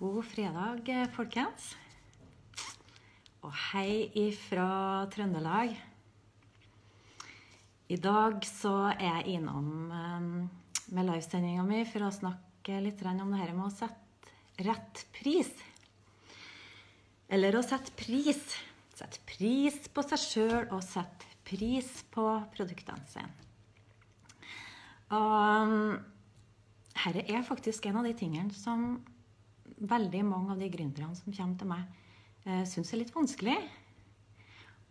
God fredag, folkens. Og hei ifra Trøndelag. I dag så er jeg innom um, med livesendinga mi for å snakke litt om det her med å sette rett pris. Eller å sette pris. Sette pris på seg sjøl og sette pris på produktene sine. Og dette er faktisk en av de tingene som veldig mange av de gründerne som kommer til meg, eh, syns er litt vanskelig.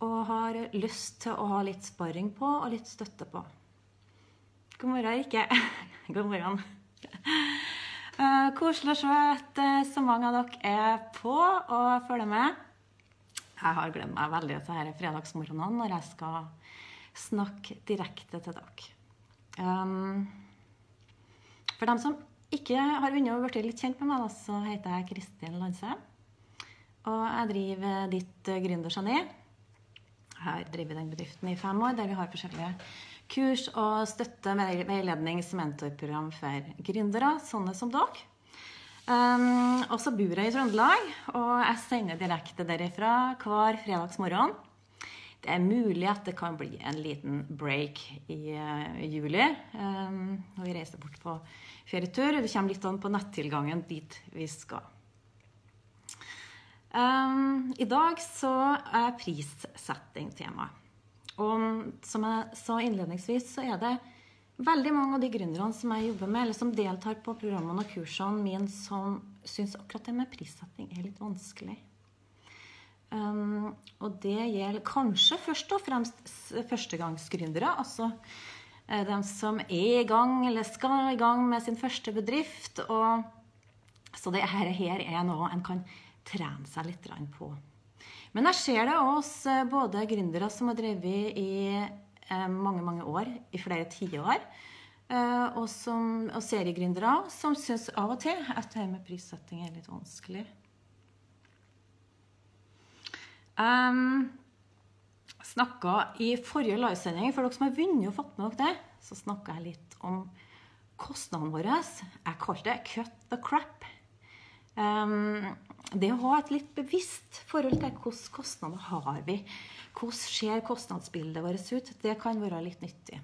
Og har lyst til å ha litt sparring på og litt støtte på. God morgen, Rikke. God morgen. Uh, koselig å se at uh, så mange av dere er på og følger med. Jeg har gledet meg veldig til disse fredagsmorgenene når jeg skal snakke direkte til dere. Um, for dem som ikke har unna å bli litt kjent med meg, så heter jeg Kristin Landse. Og jeg driver Ditt Gründergeni. Jeg har drevet den bedriften i fem år, der vi har forskjellige kurs og støtte, veilednings- og mentorprogram for gründere, sånne som dere. Um, og så bor jeg i Trøndelag, og jeg sender direkte derifra hver fredagsmorgen. Det er mulig at det kan bli en liten break i uh, juli um, når vi reiser bort på ferietur. Det kommer litt an på nettilgangen dit vi skal. Um, I dag så er prissetting tema. Og som jeg sa innledningsvis, så er det veldig mange av de gründerne som jeg jobber med, eller som deltar på programmene og kursene mine, som syns akkurat det med prissetting er litt vanskelig. Um, og det gjelder kanskje først og fremst førstegangsgründere. Altså Eh, de som er i gang eller skal i gang med sin første bedrift. Og, så dette her er noe en kan trene seg litt på. Men jeg ser det hos eh, både gründere som har drevet i eh, mange mange år, i flere tiår, og, og seriegründere som syns av og til at det med prissetting er litt vanskelig. Um, snakka i forrige livesending, for dere som har vunnet og fått med dere det, så snakka jeg litt om kostnadene våre. Jeg kalte det 'cut the crap'. Um, det å ha et litt bevisst forhold til hvilke kostnader har vi Hvordan ser kostnadsbildet vårt ut? Det kan være litt nyttig.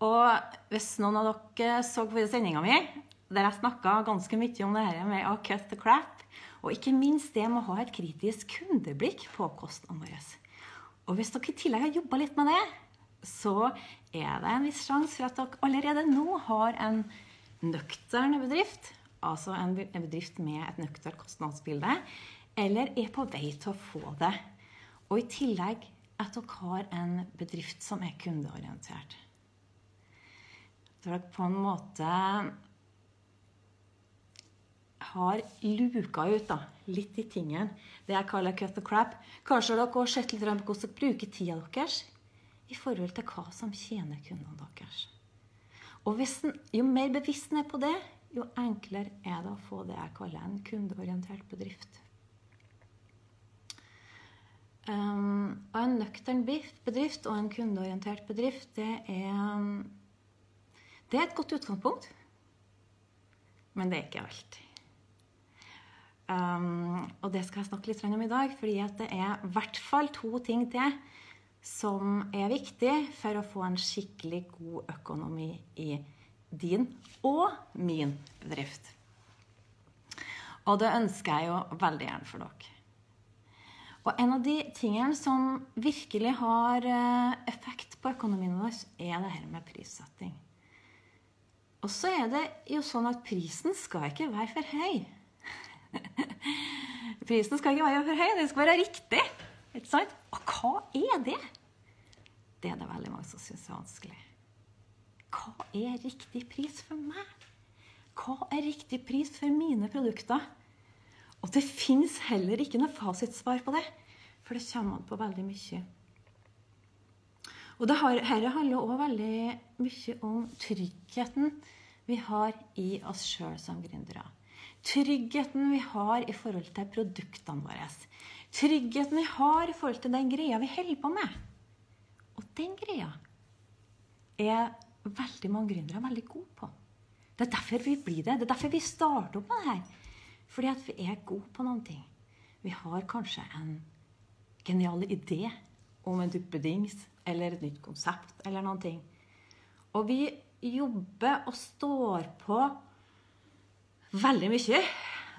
Og hvis noen av dere så på sendinga mi, der jeg snakka ganske mye om det her med cut the crap, og ikke minst det med å ha et kritisk kundeblikk på kostnadene våre og hvis dere i tillegg har jobba litt med det, så er det en viss sjanse for at dere allerede nå har en nøktern bedrift, altså en bedrift med et nøkternt kostnadsbilde, eller er på vei til å få det. Og i tillegg at dere har en bedrift som er kundeorientert. Så dere på en måte har luka ut da, litt i tingen. Det jeg kaller cut the crap. Kanskje dere har sett litt på hvordan dere bruker tida deres i forhold til hva som tjener kundene deres. Og den, jo mer bevisst en er på det, jo enklere er det å få det jeg kaller en kundeorientert bedrift. Um, og en nøktern bedrift og en kundeorientert bedrift, det er, det er et godt utgangspunkt. Men det er ikke alltid. Um, og det skal jeg snakke litt om i dag, fordi at det er i hvert fall to ting til som er viktig for å få en skikkelig god økonomi i din og min bedrift. Og det ønsker jeg jo veldig gjerne for dere. Og en av de tingene som virkelig har eh, effekt på økonomien vår, er det her med prissetting. Og så er det jo sånn at prisen skal ikke være for høy. Prisen skal ikke være for høy, den skal være riktig. Ikke sant? Og hva er det? Det er det veldig mange som syns er vanskelig. Hva er riktig pris for meg? Hva er riktig pris for mine produkter? Og det fins heller ikke noe fasitsvar på det, for det kommer an på veldig mye. Og dette handler òg veldig mye om tryggheten vi har i oss sjøl som gründere. Tryggheten vi har i forhold til produktene våre. Tryggheten vi har i forhold til den greia vi holder på med. Og den greia er veldig mange gründere veldig gode på. Det er derfor vi blir det. Det er derfor vi starter opp med det her. Fordi at vi er gode på noen ting. Vi har kanskje en genial idé om en duppedings eller et nytt konsept eller noen ting. Og vi jobber og står på veldig mye.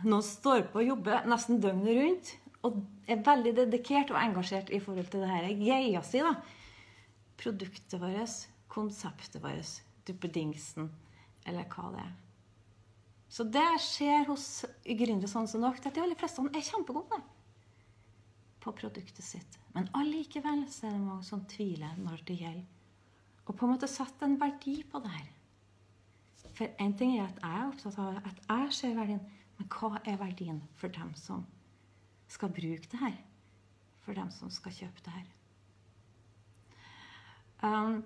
Noen står på og jobber nesten døgnet rundt og er veldig dedikert og engasjert i forhold til det her greia si. da. Produktet vårt, konseptet vårt, duppedingsen, eller hva det er. Så det skjer hos gründere sånn som dere, at de aller fleste er kjempegode på produktet sitt. Men allikevel så er det mange som tviler når det gjelder å på en måte sette en verdi på det her. For én ting er at jeg er opptatt av at jeg ser verdien, men hva er verdien for dem som skal bruke det her? For dem som skal kjøpe det her? Um,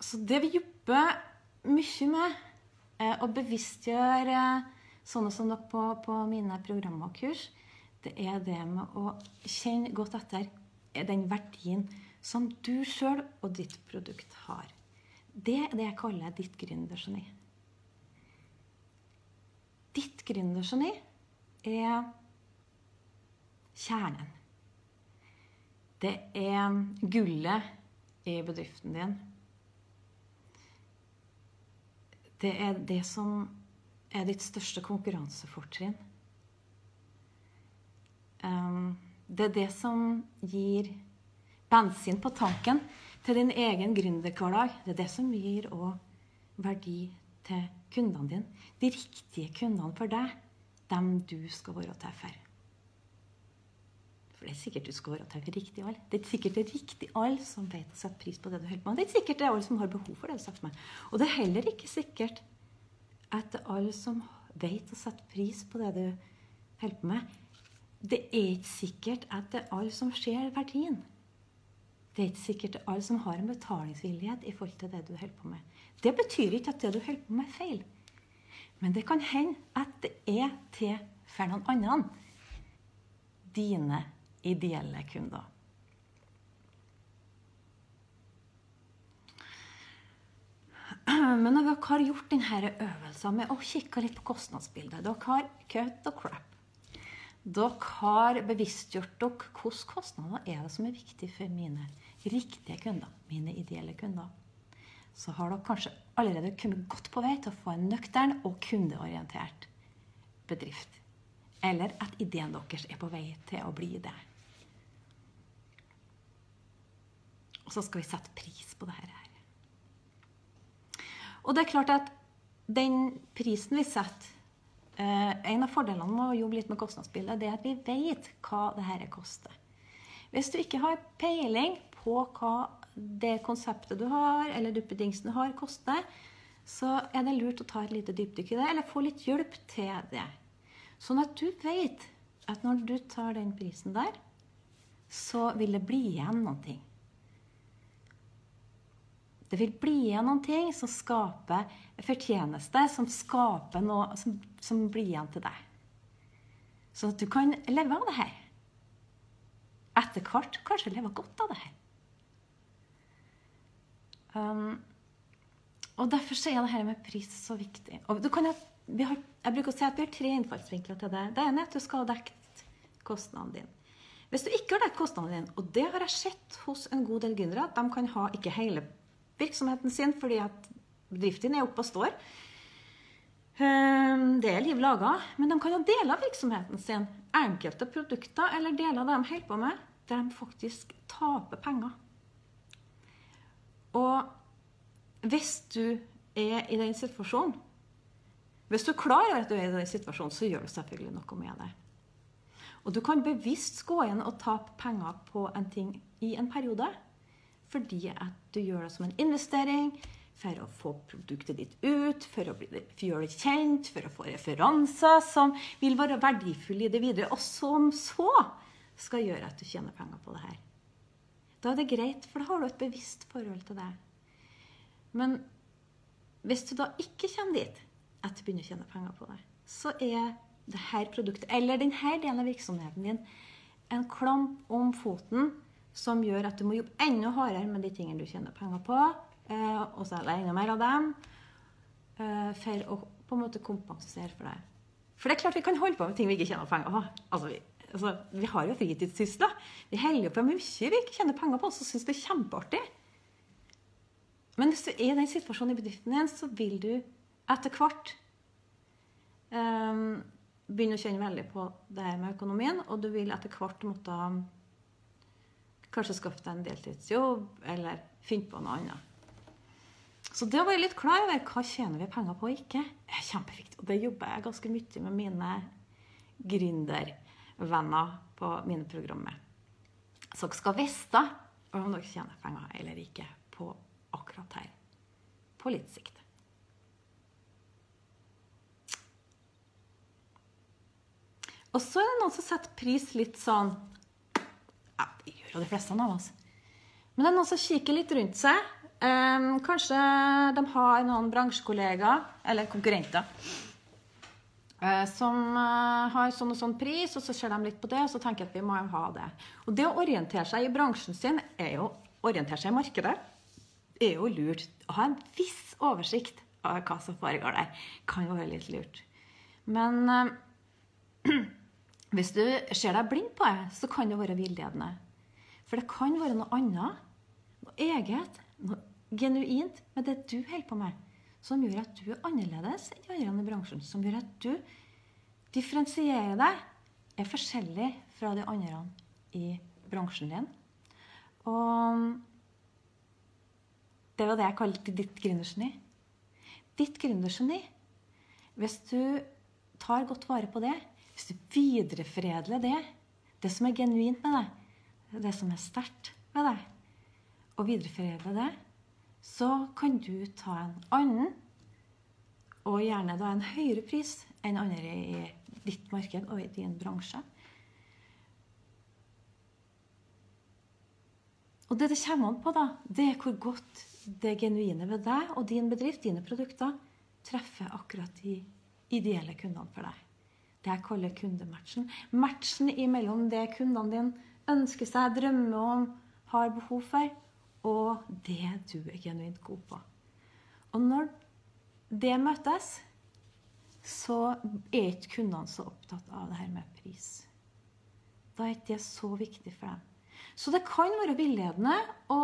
så det vi jobber mye med, er å bevisstgjøre sånne som dere på, på mine programmer og kurs, det er det med å kjenne godt etter den verdien som du sjøl og ditt produkt har. Det er det jeg kaller ditt gründergeni. Ditt gründergeni er kjernen. Det er gullet i bedriften din. Det er det som er ditt største konkurransefortrinn. Ehm, det er det som gir bensin på tanken til din egen gründerhverdag. Det er det som gir òg verdi til kundene dine. De riktige kundene for deg. Dem du skal være til for. For det er sikkert du skal være til for riktig alle. Det er sikkert det er riktig alle som vet å sette pris på det du holder på med. Det er sikkert det er alle som har behov for det du setter med. Og det er heller ikke sikkert at det er alle som vet å sette pris på det du holder på med, det er ikke sikkert at det er alle som ser verdien. Det er ikke sikkert alle som har en betalingsvillighet i forhold til det du holder på med. Det betyr ikke at det du holder på med, er feil. Men det kan hende at det er til for noen andre. Dine ideelle kunder. Men når dere har gjort denne øvelsen med å kikke litt på kostnadsbildet Dere har cut og crap. Dere har bevisstgjort dere hvilke kostnader er det som er viktig for mine riktige kunder, mine ideelle kunder. Så har dere kanskje allerede kommet godt på vei til å få en nøktern og kundeorientert bedrift. Eller at ideen deres er på vei til å bli det. Og så skal vi sette pris på dette her. Og det er klart at den prisen vi setter Eh, en av fordelene med å jobbe litt med kostnadsbildet, det er at vi vet hva dette koster. Hvis du ikke har peiling på hva det konseptet du har, eller duppedingsen du har, koster, så er det lurt å ta et lite dypdykk i det, eller få litt hjelp til det. Sånn at du vet at når du tar den prisen der, så vil det bli igjen noe. Det vil bli igjen ting som skaper fortjeneste, som skaper noe som, som blir igjen til deg. Sånn at du kan leve av det her. Etter hvert kanskje leve godt av det her. Um, og Derfor er det her med pris så viktig. Og du kan ha, har, jeg bruker å si at Vi har tre innfallsvinkler til det. Det ene er at du skal ha dekket kostnadene dine. Hvis du ikke har dekket kostnadene dine, og det har jeg sett hos en god del gründere, at de kan ha ikke hele virksomheten sin fordi at bedriften er oppe og står. Ehm, det er liv laga, men de kan ha deler av virksomheten sin, enkelte produkter eller deler av det de holder på med, der de faktisk taper penger. Og hvis du er i den situasjonen Hvis du er klar over at du er i den situasjonen, så gjør du selvfølgelig noe med det. Og du kan bevisst gå inn og tape penger på en ting i en periode fordi at du gjør det som en investering for å få produktet ditt ut, for å, bli, gjøre det kjent, for å få referanser som vil være verdifulle i det videre, og som så skal gjøre at du tjener penger på det her. Da er det greit, for da har du et bevisst forhold til det. Men hvis du da ikke kommer dit at du begynner å tjene penger på det, så er det her produktet, eller denne delen av virksomheten din, en klamp om foten som gjør at du må jobbe enda hardere med de tingene du tjener penger på, eh, og selge enda mer av dem, eh, for å på en måte kompensere for det. For det er klart vi kan holde på med ting vi ikke tjener penger på. Altså, altså, vi har jo fritidssysler. Vi holder på med mye vi ikke tjener penger på, og syns det er kjempeartig. Men hvis du er i den situasjonen i bedriften din, så vil du etter hvert um, begynne å kjenne veldig på det her med økonomien, og du vil etter hvert måtte kanskje skaffe deg en deltidsjobb eller finne på noe annet. Så det å være litt klar over hva tjener vi penger på og ikke, er kjempeviktig. Og det jobber jeg ganske mye med mine gründervenner på mine programmer. Så dere skal vite om dere tjener penger eller ikke på akkurat her. På litt sikt. Og så er det noen som setter pris litt sånn Ja, det gjør jo de fleste av oss. Men det er noen som kikker litt rundt seg. Um, kanskje de har noen bransjekollegaer eller konkurrenter som uh, har sånn og sånn pris, og så ser de litt på det, og så tenker jeg at vi må ha det. Og det å orientere seg i bransjen sin er jo orientere seg i markedet er jo lurt. Å ha en viss oversikt av hva som foregår der, kan jo være litt lurt. Men uh, Hvis du ser deg blind på det, så kan det være villedende. For det kan være noe annet, noe eget, noe genuint med det du holder på med, som gjør at du er annerledes enn de andre i bransjen. Som gjør at du differensierer deg, er forskjellig fra de andre i bransjen din. Og det var det jeg kalte ditt gründergeni. Ditt gründergeni, hvis du tar godt vare på det, hvis du videreforedler det, det som er genuint med deg, det som er sterkt med deg, og videreforedler det, så kan du ta en annen, og gjerne da en høyere pris enn andre i ditt marked og i din bransje. Og det det kommer an på, da, det er hvor godt det genuine ved deg og din bedrift, dine produkter, treffer akkurat de ideelle kundene for deg. Det jeg kaller kundematchen. Matchen imellom det kundene dine ønsker seg, drømmer om, har behov for, og det du er genuint god på. Og når det møtes, så er ikke kundene så opptatt av det her med pris. Da er ikke det så viktig for dem. Så det kan være villedende å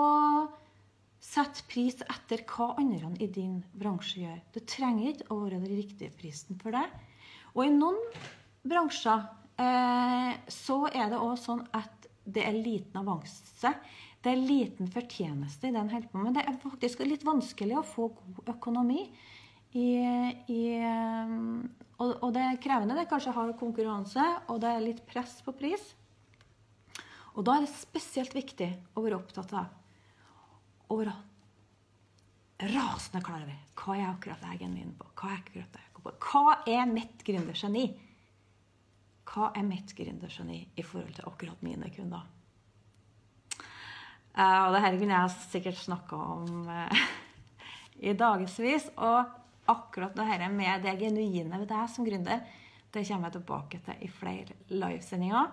sette pris etter hva andre i din bransje gjør. Det trenger ikke å være den riktige prisen for deg. Og i noen bransjer eh, så er det òg sånn at det er liten avanse. Det er liten fortjeneste i det en holder på med. Det er faktisk litt vanskelig å få god økonomi. I, i, eh, og, og, det er krevende. Det er kanskje hard konkurranse, og det er litt press på pris. Og da er det spesielt viktig å være opptatt av å være rasende klar over hva er akkurat jeg er genuin på. Hva er akkurat det hva er mitt gründergeni? Hva er mitt gründergeni i forhold til akkurat mine kunder? Uh, og det her kunne jeg sikkert snakka om uh, i dagevis. Og akkurat det her med det genuine ved deg som gründer, det kommer jeg tilbake til i flere livesendinger.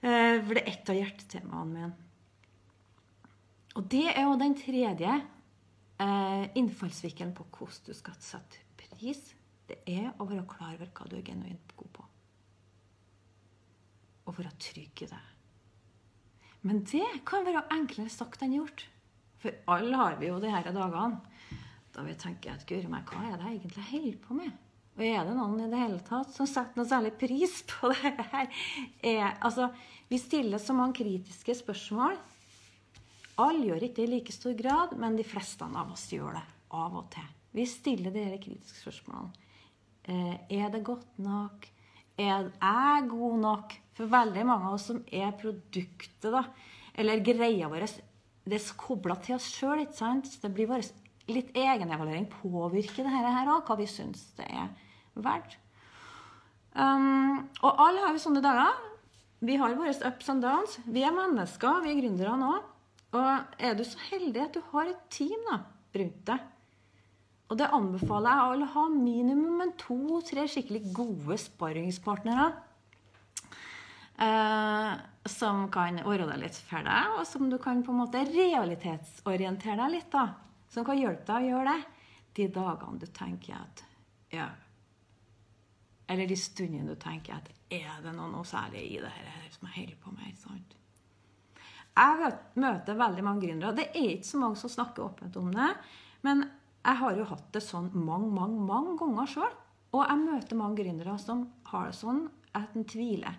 Uh, for det er ett av hjertetemaene mine. Og det er jo den tredje innfallsvinkelen på hvordan du skal sette pris, det er å være klar over hva du er genuint god på. Og være trygg i det. Men det kan være enklere sagt enn gjort. For alle har vi jo de her dagene da vi tenker at guri meg, hva er det jeg egentlig holder på med? Og er det noen i det hele tatt som setter noe særlig pris på det her? Er, altså, vi stiller så mange kritiske spørsmål. Alle gjør ikke det i like stor grad, men de fleste av oss gjør det av og til. Vi stiller dere kritiske spørsmålene. Eh, er det godt nok? Er jeg god nok? For veldig mange av oss som er produktet, da, eller greia vår, det er kobla til oss sjøl. Det blir vår litt egenevaluering. Påvirker det her òg hva vi syns det er verdt? Um, og alle har vi sånne dager. Vi har våre ups and downs. Vi er mennesker, vi er gründere nå. Og er du så heldig at du har et team da, rundt deg og det anbefaler jeg å ha minimum en to-tre skikkelig gode sparringspartnere. Eh, som kan ordne deg litt for deg, og som du kan på en måte realitetsorientere deg litt. da. Som kan hjelpe deg å gjøre det de dagene du tenker at ja, Eller de stundene du tenker at er det noe, noe særlig i det her som jeg holder på med? sant? Jeg møter veldig mange gründere. Det er ikke så mange som snakker åpent om det. Men jeg har jo hatt det sånn mange, mange, mange ganger sjøl. Og jeg møter mange gründere som har det sånn at en tviler.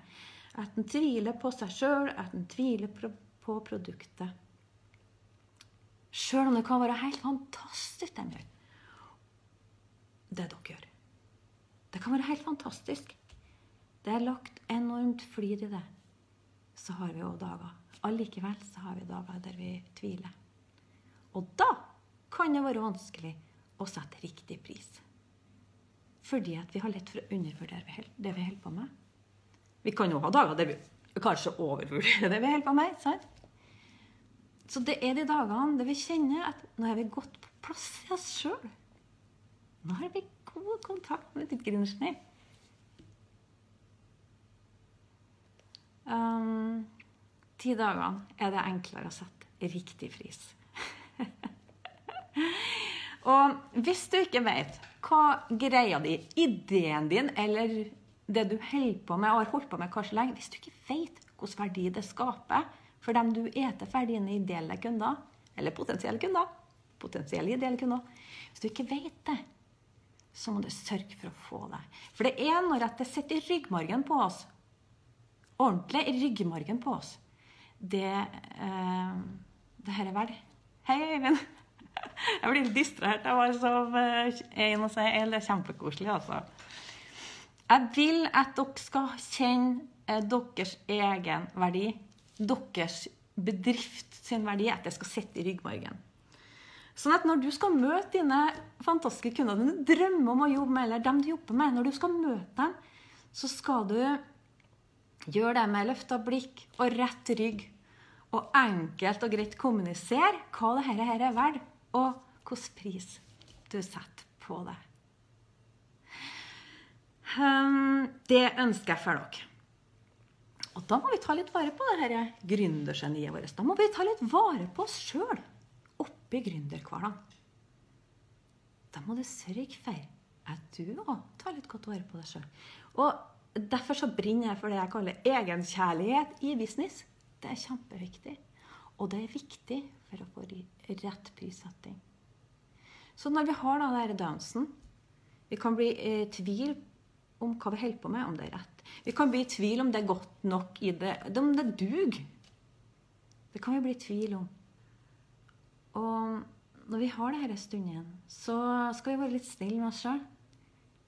At en tviler på seg sjøl, at en tviler på produktet. Sjøl om det kan være helt fantastisk, det gjør. Det dere gjør. Det kan være helt fantastisk. Det er lagt enormt flid i det. Så har vi òg dager. Allikevel så har vi dager der vi tviler. Og da kan det være vanskelig å sette riktig pris. Fordi at vi har lett for å undervurdere det vi holder på med. Vi kan jo ha dager der vi kanskje overvurderer det vi holder på med. sant? Så det er de dagene der vi kjenner at nå er vi godt på plass i oss sjøl. Nå har vi god kontakt med ditt gründersnill. Um, ti dagene er det enklere å sette riktig pris. og hvis du ikke vet hva greia di, ideen din eller det du holder på med og har holdt på med kanskje lenge, hvis du ikke vet hvilken verdi det skaper for dem du eter for dine ideelle kunder, eller potensielle kunder, potensielle ideelle kunder Hvis du ikke vet det, så må du sørge for å få det. For det er når det sitter i ryggmargen på oss, ordentlig i ryggmargen på oss, det, eh, det her er verdt. Hei, Øyvind. Jeg blir litt distrahert av hva som er inne og si. Det er kjempekoselig, altså. Jeg vil at dere skal kjenne eh, deres egen verdi. Deres bedrift sin verdi. At det skal sitte i ryggmargen. Sånn at når du skal møte dine fantastiske kunder, dine drømmer om å jobbe med, eller dem du jobber med, når du skal møte dem, så skal du gjøre det med løfta blikk og rett rygg. Og enkelt og greit kommunisere hva dette her er verdt, og hvilken pris du setter på det. Um, det ønsker jeg for dere. Og da må vi ta litt vare på det her gründergeniet vårt. Da må vi ta litt vare på oss sjøl oppi gründerhverdagen. Da må du sørge for at du òg tar litt godt vare på deg sjøl. Og derfor så brenner jeg for det jeg kaller egenkjærlighet i business. Det er kjempeviktig. Og det er viktig for å få rett prissetting. Så når vi har da denne dansen Vi kan bli i eh, tvil om hva vi holder på med, om det er rett. Vi kan bli i tvil om det er godt nok i det, om det duger. Det kan vi bli i tvil om. Og når vi har disse stundene, så skal vi være litt snille med oss sjøl.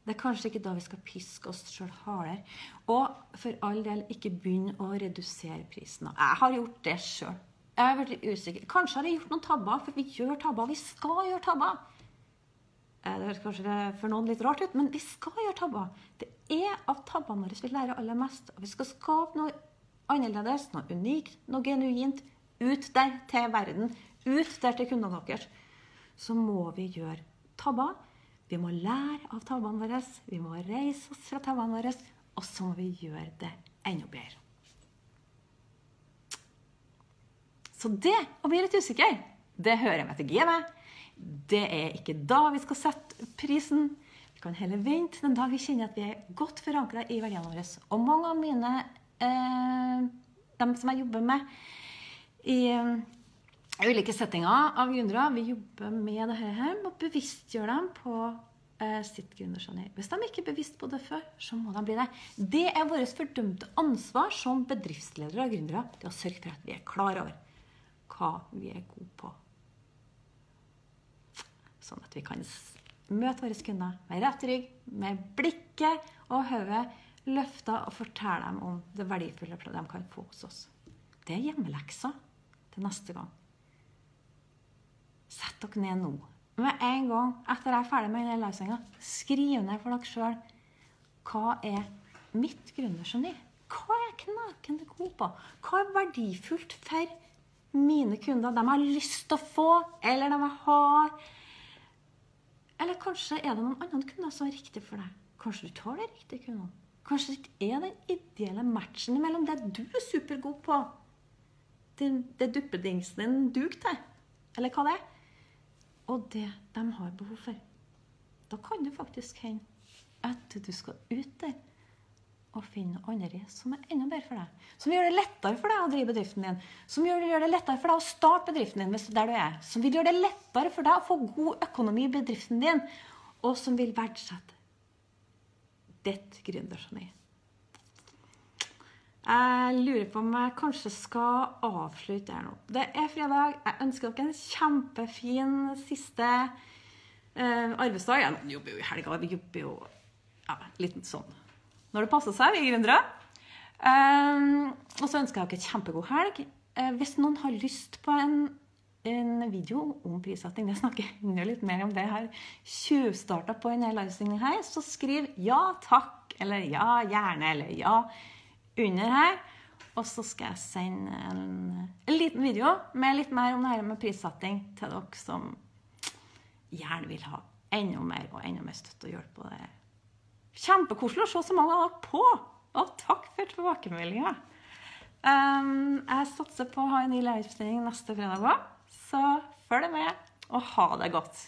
Det er kanskje ikke da vi skal piske oss sjøl hardere. Og for all del ikke begynne å redusere prisen. Jeg har gjort det sjøl. Jeg har vært usikker. Kanskje har jeg gjort noen tabber, for vi gjør tabber. Vi skal gjøre tabber. Eh, det høres kanskje for noen litt rart ut, men vi skal gjøre tabber. Det er av tabbene våre vi lærer aller mest. Og vi skal skape noe annerledes, noe unikt, noe genuint ut der til verden ut der til kundene deres, så må vi gjøre tabber. Vi må lære av tabbene våre, vi må reise oss fra tabbene våre, og så må vi gjøre det enda bedre. Så det å bli litt usikker, det hører med til gamet. Det er ikke da vi skal sette prisen. Vi kan heller vente den dag vi kjenner at vi er godt forankra i verdiene våre. Og mange av mine eh, dem som jeg jobber med i ulike settinger av gründere. Vi jobber med det her med å bevisstgjøre dem på eh, sitt gründergeni. Hvis de ikke er bevisst på det før, så må de bli det. Det er vårt fordømte ansvar som bedriftsledere og gründere Det å sørge for at vi er klar over hva vi er gode på. Sånn at vi kan møte våre kunder med rett rygg, med blikket og hodet løfta og fortelle dem om det verdifulle de kan få hos oss. Det er hjemmeleksa til neste gang. Sett dere ned nå. Med en gang etter jeg er ferdig med denne livesenga, skriv ned for dere sjøl hva er mitt gründergeni. Hva er jeg knakende god på? Hva er verdifullt for mine kunder? De har lyst til å få, eller de har Eller kanskje er det noen andre kunder som er riktig for deg? Kanskje du tar de riktige kundene? Kanskje det er den ideelle matchen mellom det du er supergod på, det, det duppedingsen din duger til, eller hva det er, og det de har behov for. Da kan det faktisk hende at du skal ut der og finne andre som er enda bedre for deg. Som gjør det lettere for deg å drive bedriften din. Som gjør, det lettere for deg å starte bedriften din hvis det er der du er. Som vil gjøre det lettere for deg å få god økonomi i bedriften din. Og som vil verdsette ditt gründergeni. Jeg lurer på om jeg kanskje skal avslutte her nå. Det er fredag. Jeg ønsker dere en kjempefin siste uh, arbeidsdag. Jeg jobber jo i helga. Vi jobber jo ja, litt sånn når det passer seg, vi gründere. Um, og så ønsker jeg dere kjempegod helg. Uh, hvis noen har lyst på en, en video om prissetting, det snakker jeg litt mer om det her, tjuvstarta på denne livestreaminga her, så skriv ja takk, eller ja gjerne, eller ja under her. Og så skal jeg sende en, en liten video med litt mer om det her med prissetting til dere som gjerne vil ha enda mer og enda mer støtte og hjelp på det Kjempekoselig å se så mange av dere på! Og takk for tilbakemeldinga. Um, jeg satser på å ha en ny livesending neste fredag òg, så følg med, og ha det godt.